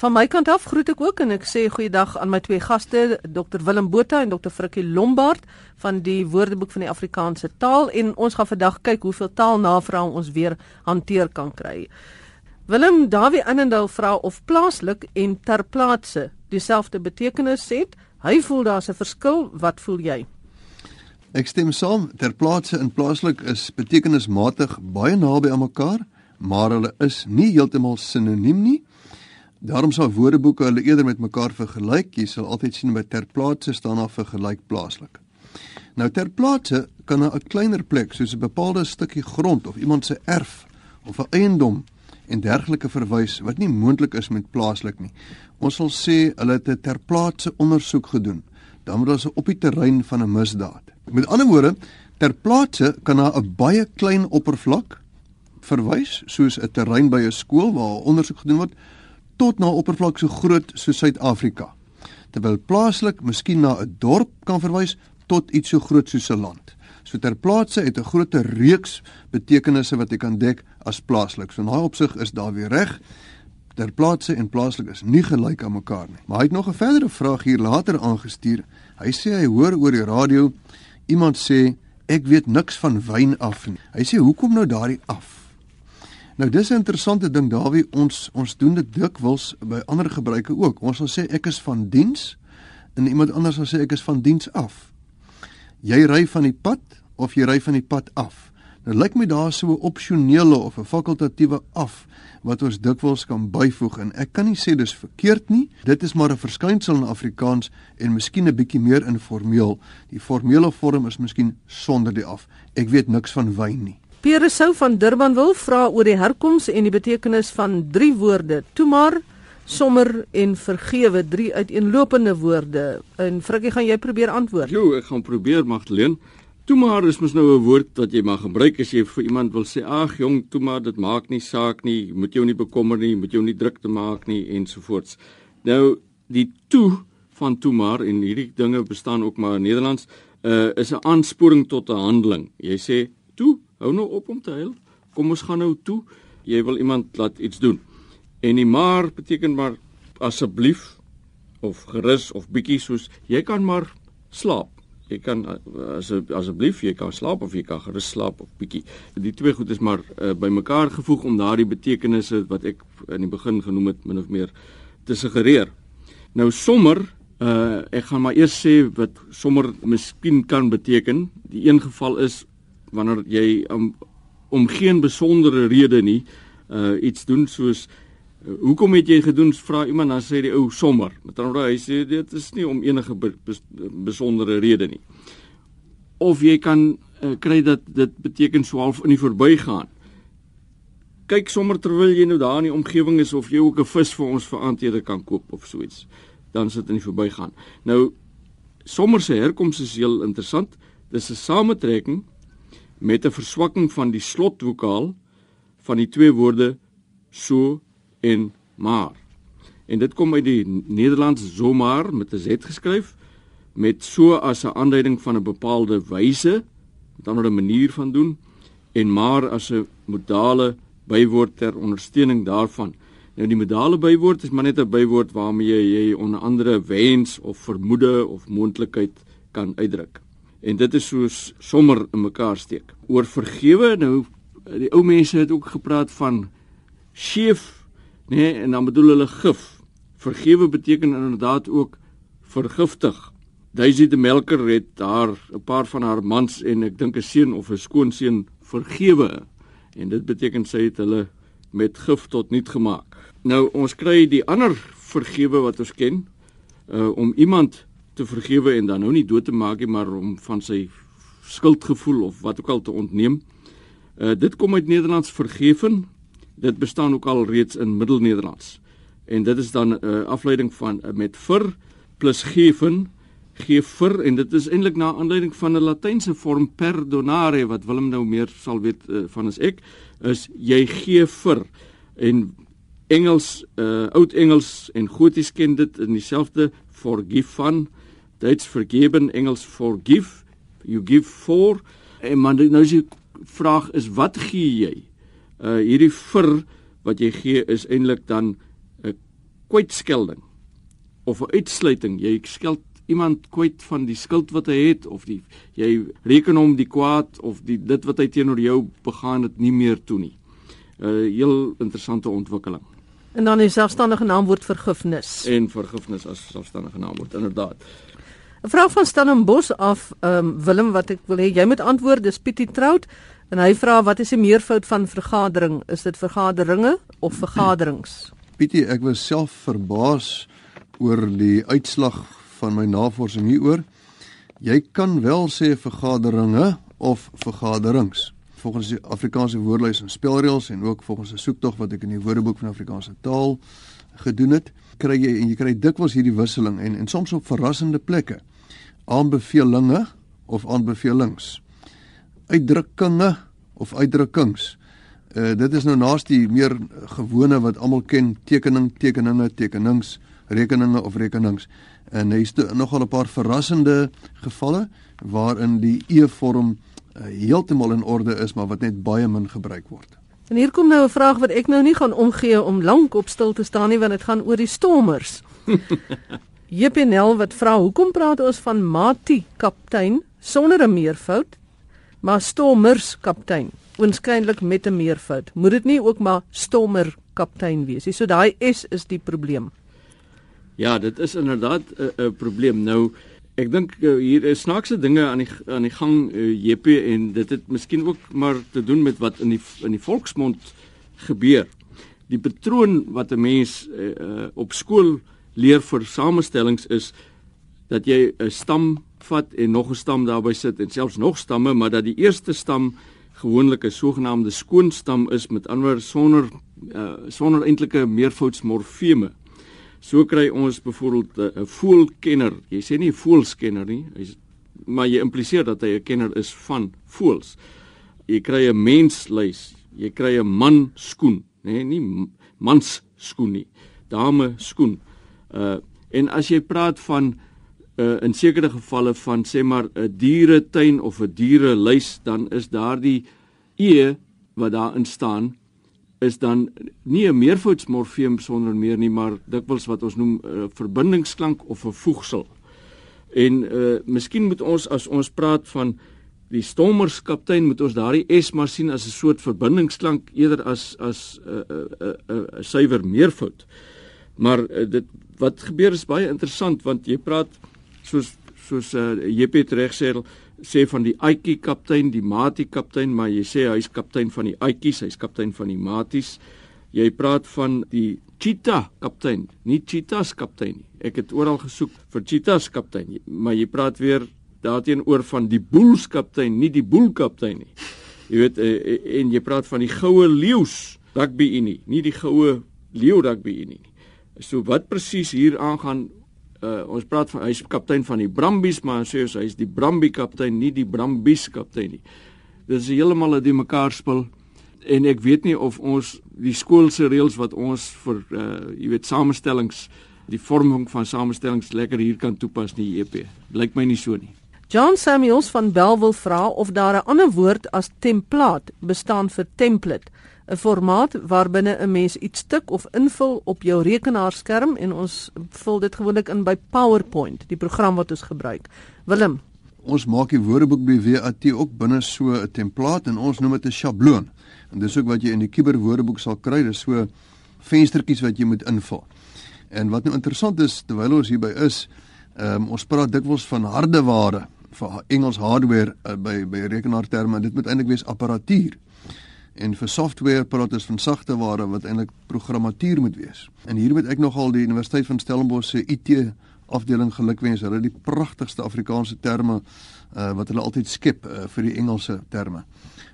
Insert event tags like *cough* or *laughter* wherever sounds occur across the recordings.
Van my kant af groet ek ook en ek sê goeiedag aan my twee gaste, Dr Willem Botha en Dr Frikkie Lombard van die Woordeboek van die Afrikaanse taal en ons gaan vandag kyk hoeveel taalnavrae ons weer hanteer kan kry. Willem Dawie Annandale vra of plaaslik en ter plaatse dieselfde betekenis het. Hy voel daar's 'n verskil. Wat voel jy? Ek stem saam. Ter plaatse en plaaslik is betekenismatig baie naby aan mekaar, maar hulle is nie heeltemal sinoniem nie. Daarom sal woordeboeke hulle eerder met mekaar vergelyk. Jy sal altyd sien by ter plaatse staan daar vergelyk plaaslik. Nou ter plaatse kan 'n kleiner plek soos 'n bepaalde stukkie grond of iemand se erf of 'n eiendom en dergelike verwys wat nie moontlik is met plaaslik nie. Ons sal sê hulle het 'n ter plaatse ondersoek gedoen. Dan word dit op die terrein van 'n misdaad. Met ander woorde, ter plaatse kan na 'n baie klein oppervlak verwys, soos 'n terrein by 'n skool waar ondersoek gedoen word tot na 'n oppervlak so groot soos Suid-Afrika. Terwyl plaaslik miskien na 'n dorp kan verwys tot iets so groot soos 'n land. So ter plaatse het 'n groter reeks betekenisse wat jy kan dek as plaaslik. So in daai opsig is daar weer reg. Ter plaatse en plaaslik is nie gelyk aan mekaar nie. Maar hy het nog 'n verdere vraag hier later aangestuur. Hy sê hy hoor oor die radio iemand sê ek weet niks van wyn af nie. Hy sê hoekom nou daardie af? Nou dis 'n interessante ding Dawie ons ons doen dit dikwels by ander gebruike ook. Ons sal sê ek is van diens en iemand anders sal sê ek is van diens af. Jy ry van die pad of jy ry van die pad af. Nou lyk my daar so 'n opsionele of 'n fakultatiewe af wat ons dikwels kan byvoeg en ek kan nie sê dis verkeerd nie. Dit is maar 'n verskynsel in Afrikaans en miskien 'n bietjie meer informeel. Die formele vorm is miskien sonder die af. Ek weet niks van wyn nie. Pierre Sou van Durban wil vra oor die herkoms en die betekenis van drie woorde: toe maar, sommer en vergewe, drie uiteenlopende woorde. En Frikkie, gaan jy probeer antwoord? Jo, ek gaan probeer, Magdalene. Toe maar is mos nou 'n woord wat jy mag gebruik as jy vir iemand wil sê: "Ag jong, toe maar, dit maak nie saak nie, moet jou nie bekommer nie, moet jou nie druk te maak nie ensovoorts." Nou, die toe van toe maar en hierdie dinge bestaan ook maar in Nederlands, uh, is 'n aansporing tot 'n handeling. Jy sê: "Toe Hou nou op om te huil. Kom ons gaan nou toe. Jy wil iemand laat iets doen. En die maar beteken maar asseblief of gerus of bietjie soos jy kan maar slaap. Jy kan as asseblief jy kan slaap of jy kan gerus slaap of bietjie. Die twee goed is maar uh, bymekaar gevoeg om daardie betekenisse wat ek in die begin genoem het min of meer te suggereer. Nou sommer uh ek gaan maar eers sê wat sommer miskien kan beteken. Die een geval is wanneer jy um, om geen besondere rede nie uh iets doen soos uh, hoekom het jy gedoen? vra iemand dan sê die ou sommer. Met ander woorde hy sê dit is nie om enige be, bes, besondere rede nie. Of jy kan uh, kry dat dit beteken so half in die verbygaan kyk sommer terwyl jy nou daar in die omgewing is of jy ook 'n vis vir ons vir aandete kan koop of so iets dan sit in die verbygaan nou sommer se herkoms is heel interessant. Dis 'n samentrekking met 'n verswakking van die slotvokaal van die twee woorde so en maar. En dit kom uit die Nederlands zomaar met 'n z geskryf met so as 'n aanduiding van 'n bepaalde wyse, dan 'n manier van doen en maar as 'n modale bywoord ter ondersteuning daarvan. Nou die modale bywoord is maar net 'n bywoord waarmee jy, jy onder andere wens of vermoede of moontlikheid kan uitdruk en dit is soos sommer in mekaar steek. Oor vergewe nou die ou mense het ook gepraat van skeef, nê, nee, en dan bedoel hulle gif. Vergewe beteken inderdaad ook vergiftig. Daisy die melker het daar 'n paar van haar mans en ek dink 'n seun of 'n skoonseun vergewe en dit beteken sy het hulle met gif tot niet gemaak. Nou ons kry die ander vergewe wat ons ken uh, om iemand te vergewe en dan nou nie dood te maak nie, maar om van sy skuldgevoel of wat ook al te ontneem. Uh dit kom uit Nederlands vergeven. Dit bestaan ook al reeds in Middelnederlands. En dit is dan 'n uh, afleiding van uh, met vir plus geven, gee vir en dit is eintlik na aanleiding van 'n latynse vorm perdonare wat Willem nou meer sal weet uh, van as ek is jy gee vir en Engels uh oud Engels en Goties ken dit in dieselfde forgive van Duits vergeben, Engels forgive, you give for. En man nou is die vraag is wat gee jy? Uh hierdie vir wat jy gee is eintlik dan 'n kwytskelding of 'n uitsluiting. Jy skeld iemand kwyt van die skuld wat hy het of die jy reken hom die kwaad of die dit wat hy teenoor jou begaan het nie meer toe nie. 'n uh, Heel interessante ontwikkeling. En dan is selfstandige naamwoord vergifnis. En vergifnis as selfstandige naamwoord inderdaad. 'n Vraag van Stellenbos af, ehm um, Willem wat ek wil hê jy moet antwoord, dis Pietie Trout en hy vra wat is die meervoud van vergadering? Is dit vergaderinge of vergaderings? Pietie, ek was self verbaas oor die uitslag van my navorsing hieroor. Jy kan wel sê vergaderinge of vergaderings. Volgens die Afrikaanse woordelys en spelreëls en ook volgens 'n soektog wat ek in die Woordeboek van Afrikaanse taal gedoen het, kry jy en jy kry dikwels hierdie wisseling en en soms op verrassende plekke. Aanbevelinge of aanbevelings. Uitdrukkinge of uitdrukkings. Uh dit is nou naast die meer gewone wat almal ken, tekening, tekeninge, tekenings, rekeninge of rekenings en hy het nogal 'n paar verrassende gevalle waarin die e-vorm uh, heeltemal in orde is maar wat net baie min gebruik word. En hier kom nou 'n vraag wat ek nou nie gaan omgee om lank op stil te staan nie want dit gaan oor die stommers. *laughs* JPNL wat vra hoekom praat ons van Mati kaptein sonder 'n meervoud maar stommers kaptein oënskynlik met 'n meervoud. Moet dit nie ook maar stommer kaptein wees nie. So daai S is die probleem. Ja, dit is inderdaad 'n probleem. Nou, ek dink uh, hier is snaakse dinge aan die aan die gang uh, eh, JP en dit het miskien ook maar te doen met wat in die in die volksmond gebeur. Die patroon wat 'n mens uh, uh, op skool leer vir samestellings is dat jy 'n stam vat en nog 'n stam daarby sit en selfs nog stamme, maar dat die eerste stam gewoonlik 'n sogenaamde skoonstam is met ander sonder uh, sonder eintlike meervoudsmorfeme. So kry ons byvoorbeeld eh, 'n voelkenner. Jy sê nie voelskenner nie, hy's maar jy impliseer dat hy 'n kenner is van voels. Jy kry 'n menslys, jy kry 'n man skoen, nê, nee, nie mans skoen nie. Dame skoen. Uh en as jy praat van uh in sekere gevalle van sê maar 'n dieretuin of 'n dierelys, dan is daardie e wat daarin staan is dan nie 'n meervoudsmorfeem sonder meer nie, maar dikwels wat ons noem 'n uh, verbindingsklank of 'n voegsel. En uh miskien moet ons as ons praat van die stommerskaptein moet ons daardie s maar sien as 'n soort verbindingsklank eerder as as 'n uh, 'n uh, 'n uh, uh, suiwer meervoud. Maar uh, dit wat gebeur is baie interessant want jy praat soos soos uh, JP reg sê sê van die Aitjie kaptein, die Mati kaptein, maar jy sê hy's kaptein van die Aitjies, hy's kaptein van die Maties. Jy praat van die Cheetah kaptein, nie Cheetahs kaptein nie. Ek het oral gesoek vir Cheetahs kaptein, maar jy praat weer daarteenoor van die Bulls kaptein, nie die Bull kaptein nie. Jy weet eh, eh, en jy praat van die goue leeu's rugby unie, nie die goue leeu rugby unie nie. So wat presies hier aangaan uh, ons praat van hy's kaptein van die Brumbies, maar sê ons hy's die Brumby kaptein, nie die Brumbies kaptein nie. Dit is heeltemal 'n die mekaar spel en ek weet nie of ons die skoolse reëls wat ons vir uh jy weet samestellings die vorming van samestellings lekker hier kan toepas nie EP. Blyk my nie so nie. John Samuels van Belwel vra of daar 'n ander woord as template bestaan vir template. 'n formaat waarbinne 'n mens iets tik of invul op jou rekenaarskerm en ons vul dit gewoonlik in by PowerPoint, die program wat ons gebruik. Willem, ons maak die woordeboek by WAT ook binne so 'n template en ons noem dit 'n sjabloon. En dis ook wat jy in die kuberwoordeboek sal kry, dis so venstertjies wat jy moet invul. En wat nou interessant is terwyl ons hierby is, ehm um, ons praat dikwels van hardeware, vir Engels hardware uh, by by rekenaarterme en dit moet eintlik wees apparatuur en vir software praat ons van sagte ware wat eintlik programmatuur moet wees. En hier moet ek nogal die Universiteit van Stellenbosch se IT afdeling gelukwens. Hulle het die pragtigste Afrikaanse terme uh, wat hulle altyd skep uh, vir die Engelse terme.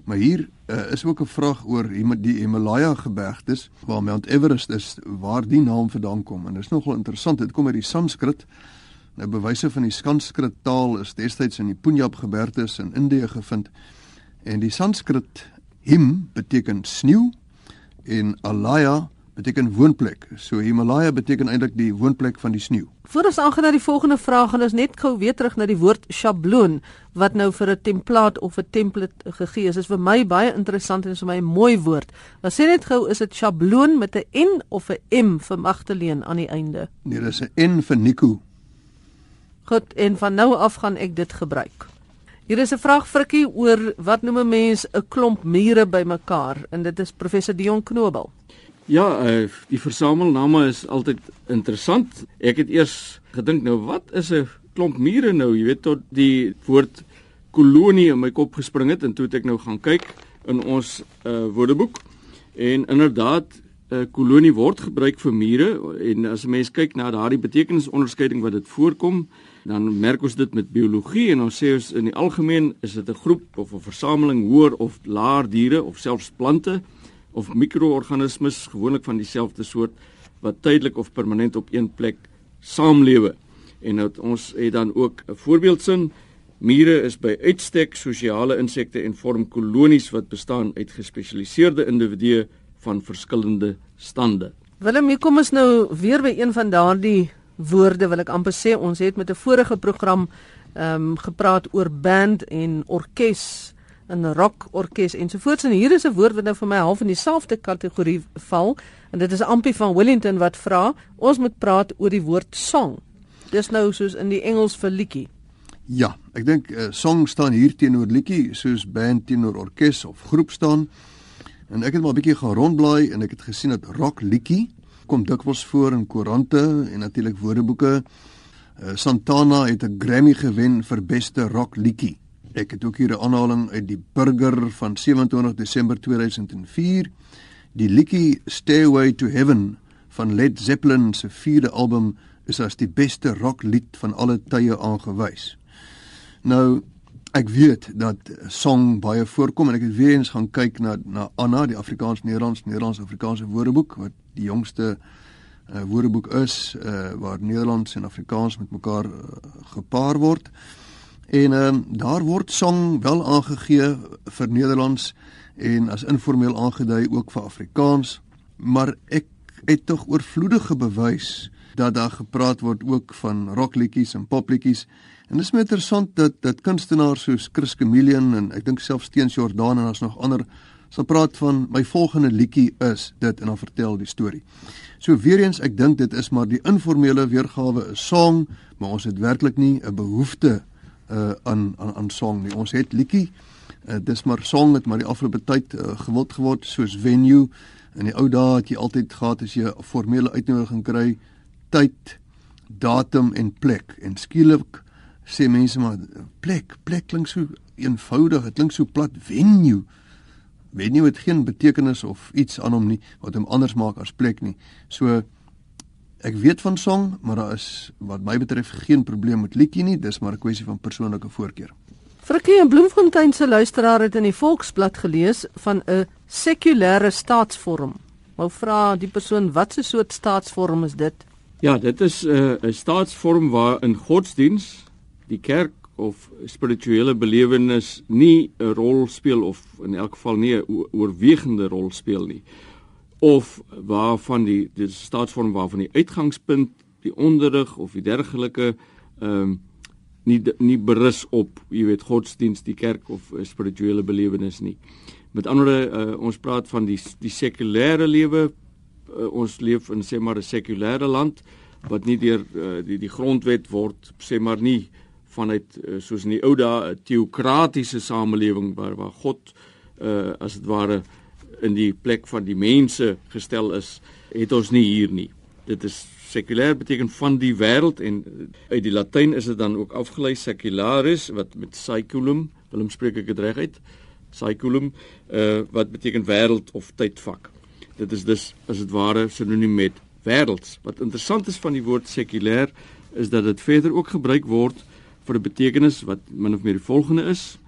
Maar hier uh, is ook 'n vraag oor die Himalaya gebergtes waar Mount Everest is, waar die naam vandaan kom. En dit is nogal interessant. Dit kom uit die Sanskrit. Nou bewyse van die Sanskrit taal is destyds in die Punjab gebergtes in Indië gevind. En die Sanskrit Him beteken sneeu en alaya beteken woonplek. So Himalaya beteken eintlik die woonplek van die sneeu. Voor ons aangaan na die volgende vraag en ons net gou weer terug na die woord sjabloon wat nou vir 'n template of 'n template gegee is. Is vir my baie interessant en is vir my 'n mooi woord. Maar sê net gou is dit sjabloon met 'n N of 'n M vir Magdalene aan die einde? Nee, dis 'n N vir Nico. Goed, en van nou af gaan ek dit gebruik. Hier is 'n vraag frikkie oor wat noem 'n mens 'n klomp mure bymekaar en dit is professor Dion Knobel. Ja, uh, die versamelname is altyd interessant. Ek het eers gedink nou wat is 'n klomp mure nou, jy weet tot die woord kolonie in my kop gespring het en toe het ek nou gaan kyk in ons uh, woordeboek en inderdaad 'n uh, kolonie word gebruik vir mure en as 'n mens kyk na daardie betekenisonderskeiding wat dit voorkom, dan merk ons dit met biologie en ons sê ons in die algemeen is dit 'n groep of 'n versameling hoër of laer diere of selfs plante of mikroorganismes gewoonlik van dieselfde soort wat tydelik of permanent op een plek saamlewe. En nou ons het dan ook 'n voorbeeldsin Mure is by uitstek sosiale insekte en vorm kolonies wat bestaan uit gespesialiseerde individue van verskillende stande. Willem, hier kom ons nou weer by een van daardie woorde wil ek amper sê ons het met 'n vorige program ehm um, gepraat oor band en orkes 'n rockorkes ensovoorts en hier is 'n woord wat nou vir my half in dieselfde kategorie val en dit is Ampie van Wellington wat vra ons moet praat oor die woord song. Dis nou soos in die Engels vir liedjie. Ja, ek dink uh, song staan hier teenoor liedjie soos band teenoor orkes of groep staan. En ek het maar 'n bietjie gaan rondblaai en ek het gesien dat rock liedjie kom dikwels voor in koerante en natuurlik woordeboeke. Uh, Santana het 'n Grammy gewen vir beste rock liedjie. Ek het ook hier 'n aanhaling uit die Burger van 27 Desember 2004. Die liedjie Stairway to Heaven van Led Zeppelin se vierde album is as die beste rocklied van alle tye aangewys. Nou ek weet dat song baie voorkom en ek het weer eens gaan kyk na na Anna die Afrikaans-Nederlands Nederlands-Afrikaanse Woordeboek wat die jongste uh, woordeboek is uh, waar Nederlands en Afrikaans met mekaar uh, gepaar word. En um, daar word song wel aangegee vir Nederlands en as informeel aangedui ook vir Afrikaans, maar ek het tog oorvloedige bewys dat daar gepraat word ook van rockliedjies en popliedjies. En dit is interessant dat dat kunstenaars soos Chris Chameleon en ek dink selfs Steens Jordan en as nog ander sal praat van my volgende liedjie is dit en dan vertel die storie. So weer eens ek dink dit is maar die informele weergawe 'n song, maar ons het werklik nie 'n behoefte uh aan aan aan song nie. Ons het liedjie. Uh dis maar song het maar die afgelope tyd uh, gewild geword soos venue. In die ou dae het jy altyd gehad as jy 'n formele uitnodiging kry, tyd, datum en plek. En skielik sê mense maar plek, plek klink so eenvoudig, dit klink so plat venue. Venue het geen betekenis of iets aan hom nie wat hom anders maak as plek nie. So Ek weet van song, maar daar is wat my betref geen probleem met liedjie nie, dis maar 'n kwessie van persoonlike voorkeur. Frikkie en Bloemfontein se luisteraar het in die Volksblad gelees van 'n sekulêre staatsvorm. Wou vra die persoon wat 'n soort staatsvorm is dit? Ja, dit is 'n uh, 'n staatsvorm waar in godsdiens die kerk of spirituele belewenis nie 'n rol speel of in elk geval nie 'n oorwegende rol speel nie of waarvan die die staatsvorm waarvan die uitgangspunt die onderrig of die dergelike ehm um, nie nie berus op jy weet godsdiens die kerk of uh, spirituele belewenis nie. Met ander woorde uh, ons praat van die die sekulêre lewe uh, ons leef in sê maar 'n sekulêre land wat nie deur uh, die die grondwet word sê maar nie vanuit uh, soos in die ou dae 'n teokratiese samelewing waar waar God uh, as dit ware in die plek van die mense gestel is, het ons nie hier nie. Dit is sekulêr beteken van die wêreld en uit die Latyn is dit dan ook afgelei secularis wat met saeculum, Willem spreek ek dit reg uit? Saeculum uh wat beteken wêreld of tydvak. Dit is dus as dit ware sinoniem met wêrelds. Wat interessant is van die woord sekulêr is dat dit verder ook gebruik word vir 'n betekenis wat min of meer die volgende is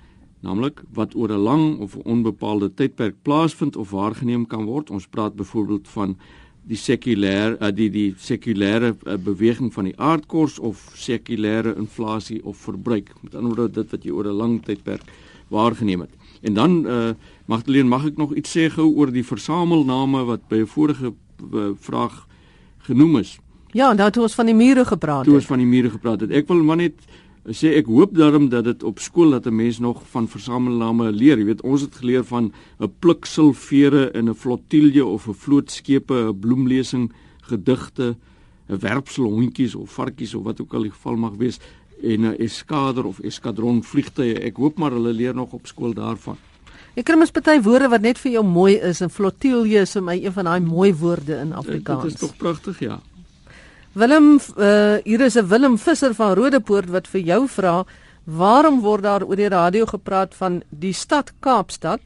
naamlik wat oor 'n lang of 'n onbepaalde tydperk plaasvind of waargeneem kan word. Ons praat byvoorbeeld van die sekulêre uh, die die sekulêre uh, beweging van die aardkors of sekulêre inflasie of verbruik. Met ander woorde dit wat jy oor 'n lang tydperk waargeneem het. En dan uh, Magdalene, mag ek nog iets sê gou oor die versamelname wat by 'n vorige uh, vraag genoem is. Ja, en dan het ons van die mure gepraat. Toe ons van die mure gepraat het. Ek wil maar net sê ek hoop daarom dat dit op skool dat 'n mens nog van versamelname leer. Jy weet, ons het geleer van 'n pliksilvere in 'n flottilje of 'n vlootskepe, 'n bloemlesing, gedigte, 'n werpsel hondjies of varkies of wat ook al die geval mag wees en 'n eskader of eskadron vliegtye. Ek hoop maar hulle leer nog op skool daarvan. Ek kry mos baie woorde wat net vir jou mooi is en flottilje is vir my een van daai mooi woorde in Afrikaans. Dit is tog pragtig, ja. Willem uh hier is 'n Willem Visser van Rodepoort wat vir jou vra waarom word daar oor die radio gepraat van die stad Kaapstad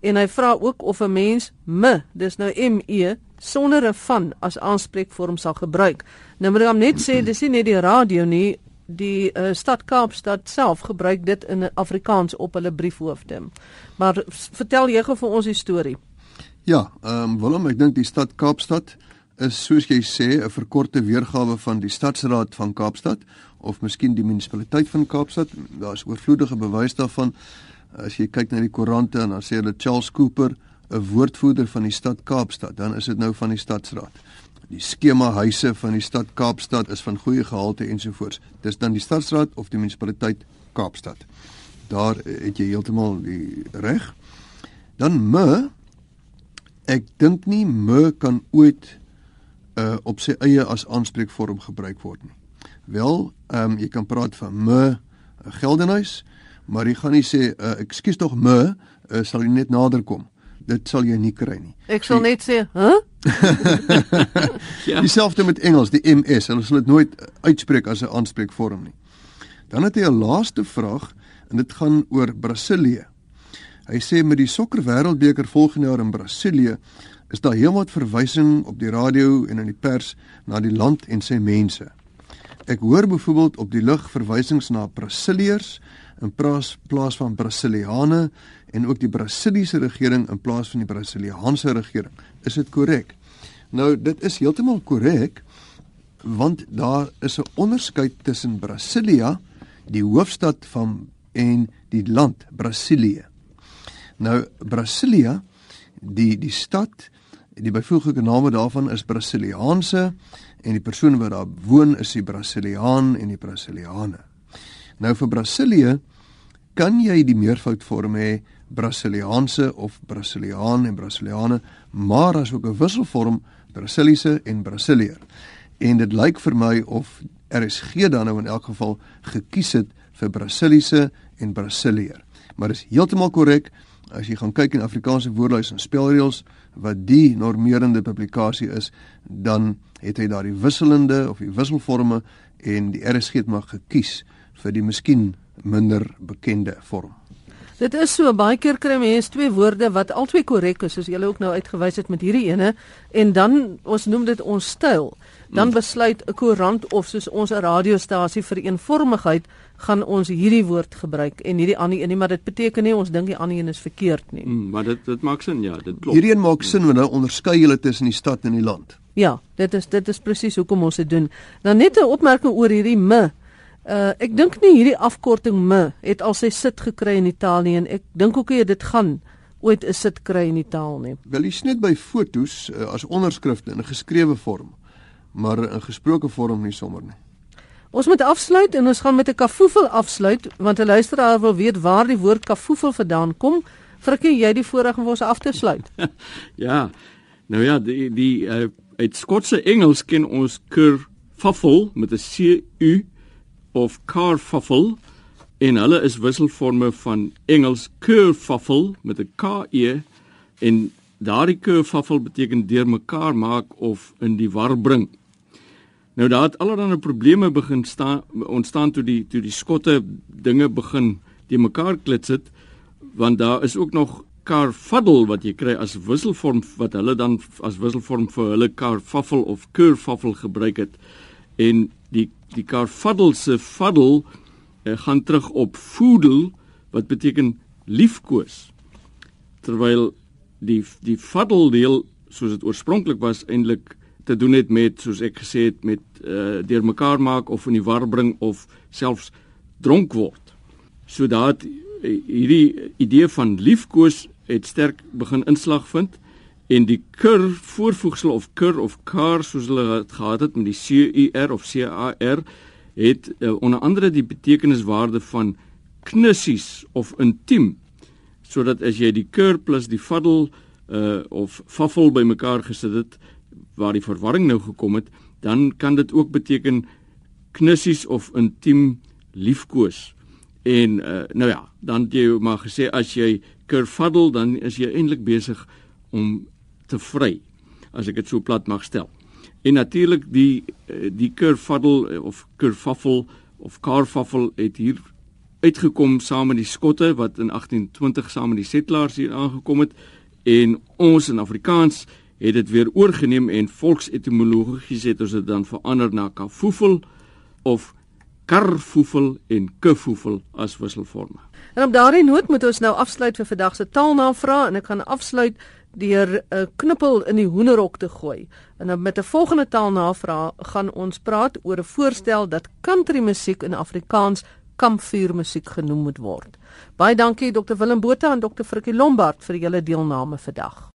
en hy vra ook of 'n mens me dis nou M E sonder 'n van as aanspreekvorm sal gebruik. Nou moet ek hom net sê dis nie net die radio nie die uh, stad Kaapstad self gebruik dit in Afrikaans op hulle briefhoofde. Maar vertel jy gou vir ons die storie. Ja, ehm um, Willem, ek dink die stad Kaapstad is soos jy sê 'n verkorte weergawe van die stadsraad van Kaapstad of miskien die munisipaliteit van Kaapstad. Daar's oorvloedige bewys daarvan. As jy kyk na die koerante en dan sê hulle Charles Cooper, 'n woordvoerder van die stad Kaapstad, dan is dit nou van die stadsraad. Die skema huise van die stad Kaapstad is van goeie gehalte ensovoorts. Dis dan die stadsraad of die munisipaliteit Kaapstad. Daar het jy heeltemal die reg. Dan me ek dink nie me kan ooit uh op sy eie as aanspreekvorm gebruik word nie. Wel, ehm um, jy kan praat van me uh, Geldenhuis, maar jy gaan nie sê uh, ekskuus tog me uh, sal jy net nader kom. Dit sal jy nie kry nie. Ek sal net sê, "H?" Huh? *laughs* ja. Dieselfde met Engels, die MS, hulle sal dit nooit uitspreek as 'n aanspreekvorm nie. Dan het hy 'n laaste vraag en dit gaan oor Brasilië. Hy sê met die sokker wêreldbeker volgende jaar in Brasilië is daar heelwat verwysing op die radio en in die pers na die land en sy mense. Ek hoor byvoorbeeld op die lug verwysings na Brasiliërs in plaas plaas van Brasiliane en ook die Brasiliese regering in plaas van die Brasiliaanse regering. Is dit korrek? Nou dit is heeltemal korrek want daar is 'n onderskeid tussen Brasilia, die hoofstad van en die land Brasilië. Nou Brasilia, die die stad Die byvoeglike name daarvan is Brasiliaanse en die persoon wat daar woon is die Brasiliaan en die Brasiliane. Nou vir Brasilië kan jy die meervoudvorm hê Brasiliaanse of Brasiliaan en Brasiliane, maar as ook 'n wisselvorm Brasiliese en Brasilier. En dit lyk vir my of RSG dan nou in elk geval gekies het vir Brasiliese en Brasilier. Maar dis heeltemal korrek as jy gaan kyk in Afrikaanse woordelys en spelreëls wat die normerende publikasie is, dan het hy daardie wisselende of die wisselforme en die RSG het maar gekies vir die miskien minder bekende vorm. Dit is so baie keer kry mense twee woorde wat albei korrek is soos julle ook nou uitgewys het met hierdie ene en dan ons noem dit ons styl. Dan hmm. besluit 'n koerant of soos ons 'n radiostasie vir eenvormigheid gaan ons hierdie woord gebruik en hierdie ander een nie maar dit beteken nie ons dink die ander een is verkeerd nie. Mm, maar dit dit maak sin ja, dit klop. Hierdie een maak sin want nou onderskei jy tussen die stad en die land. Ja, dit is dit is presies hoekom ons dit doen. Dan net 'n opmerking oor hierdie me. Uh ek dink nie hierdie afkorting me het al sy sit gekry in Italië en ek dink ook jy dit gaan ooit 'n sit kry in die taal nie. Wel jy net by fotos uh, as onderskrifte in 'n geskrewe vorm, maar in gesproke vorm nie sommer nie. Ons moet afsluit en ons gaan met 'n kafoefel afsluit want 'n luisteraar wil weet waar die woord kafoefel vandaan kom. Frikkie, jy die voorreg om ons af te sluit. *laughs* ja. Nou ja, die die uh, uit Skotse Engels ken ons kerfuffle met 'n C U of carfuffle en hulle is wisselforme van Engels kerfuffle met 'n K E en daardie kerfuffle beteken deurmekaar maak of in die war bring. Nou daar het allerlei probleme begin staan ontstaan toe die toe die skotte dinge begin die mekaar klits het want daar is ook nog carfuddle wat jy kry as wisselvorm wat hulle dan as wisselvorm vir hulle carfuffle of curfuffle gebruik het. En die die carfuddle se fuddle uh, gaan terug op foodle wat beteken liefkoes terwyl die die fuddle deel soos dit oorspronklik was eintlik te doen het met soos ek gesê het met uh, deurmekaar maak of in die war bring of selfs dronk word. So daad hierdie idee van liefkoes het sterk begin inslag vind En die kur voorvoegsel of kur of kar soos hulle dit gehad het met die C U R of C A R het uh, onder andere die betekeniswaarde van knussies of intiem sodat as jy die kur plus die faddel uh of vaffel bymekaar gesit het waar die verwarring nou gekom het dan kan dit ook beteken knussies of intiem liefkoos. En uh, nou ja dan het jy maar gesê as jy kur faddel dan is jy eintlik besig om te vry as ek dit so plat mag stel. En natuurlik die eh, die kurvaddel eh, of kurvaffel of karvaffel het hier uitgekom saam met die skotte wat in 1820 saam met die settlers hier aangekom het. En ons in Afrikaans het dit weer oorgeneem en volksetimologies het ons dit dan verander na kafoefel of karfoefel en kufoefel as wisselforme. En op daardie noot moet ons nou afsluit vir vandag se taalnavraag en ek gaan afsluit deur 'n knippel in die hoenderhok te gooi. En dan met 'n volgende taalnavraag gaan ons praat oor 'n voorstel dat country musiek in Afrikaans kampvuurmusiek genoem moet word. Baie dankie Dr Willem Botha en Dr Frikkie Lombard vir julle deelname vandag.